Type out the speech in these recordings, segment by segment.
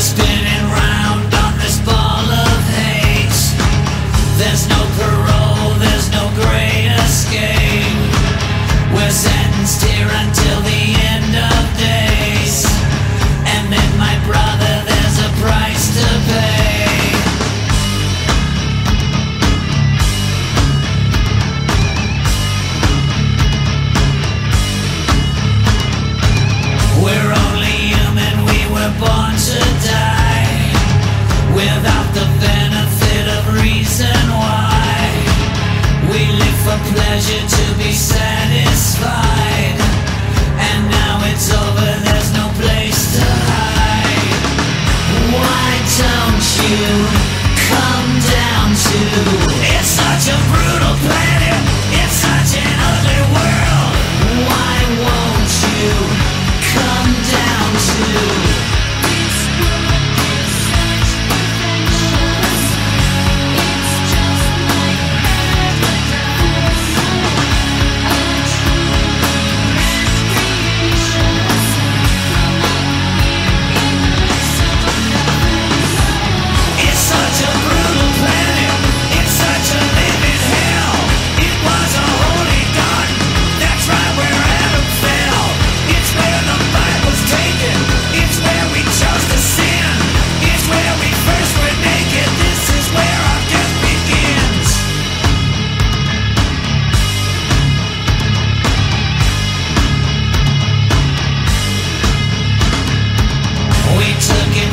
Spinning round reason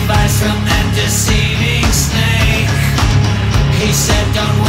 advice from that deceiving snake. He said, Don't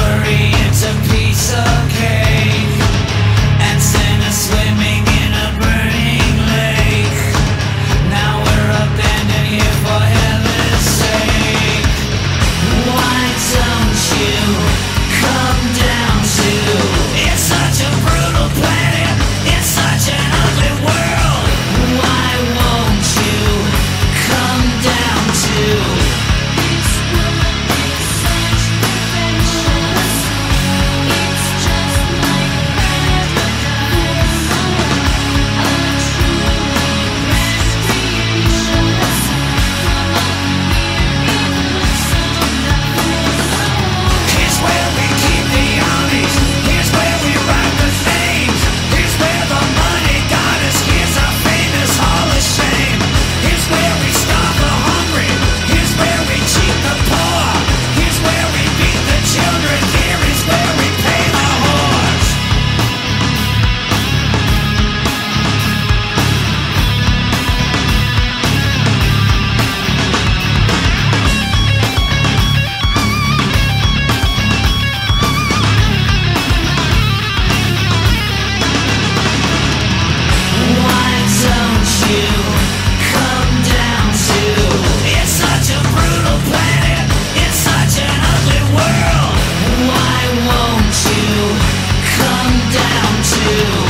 to come down to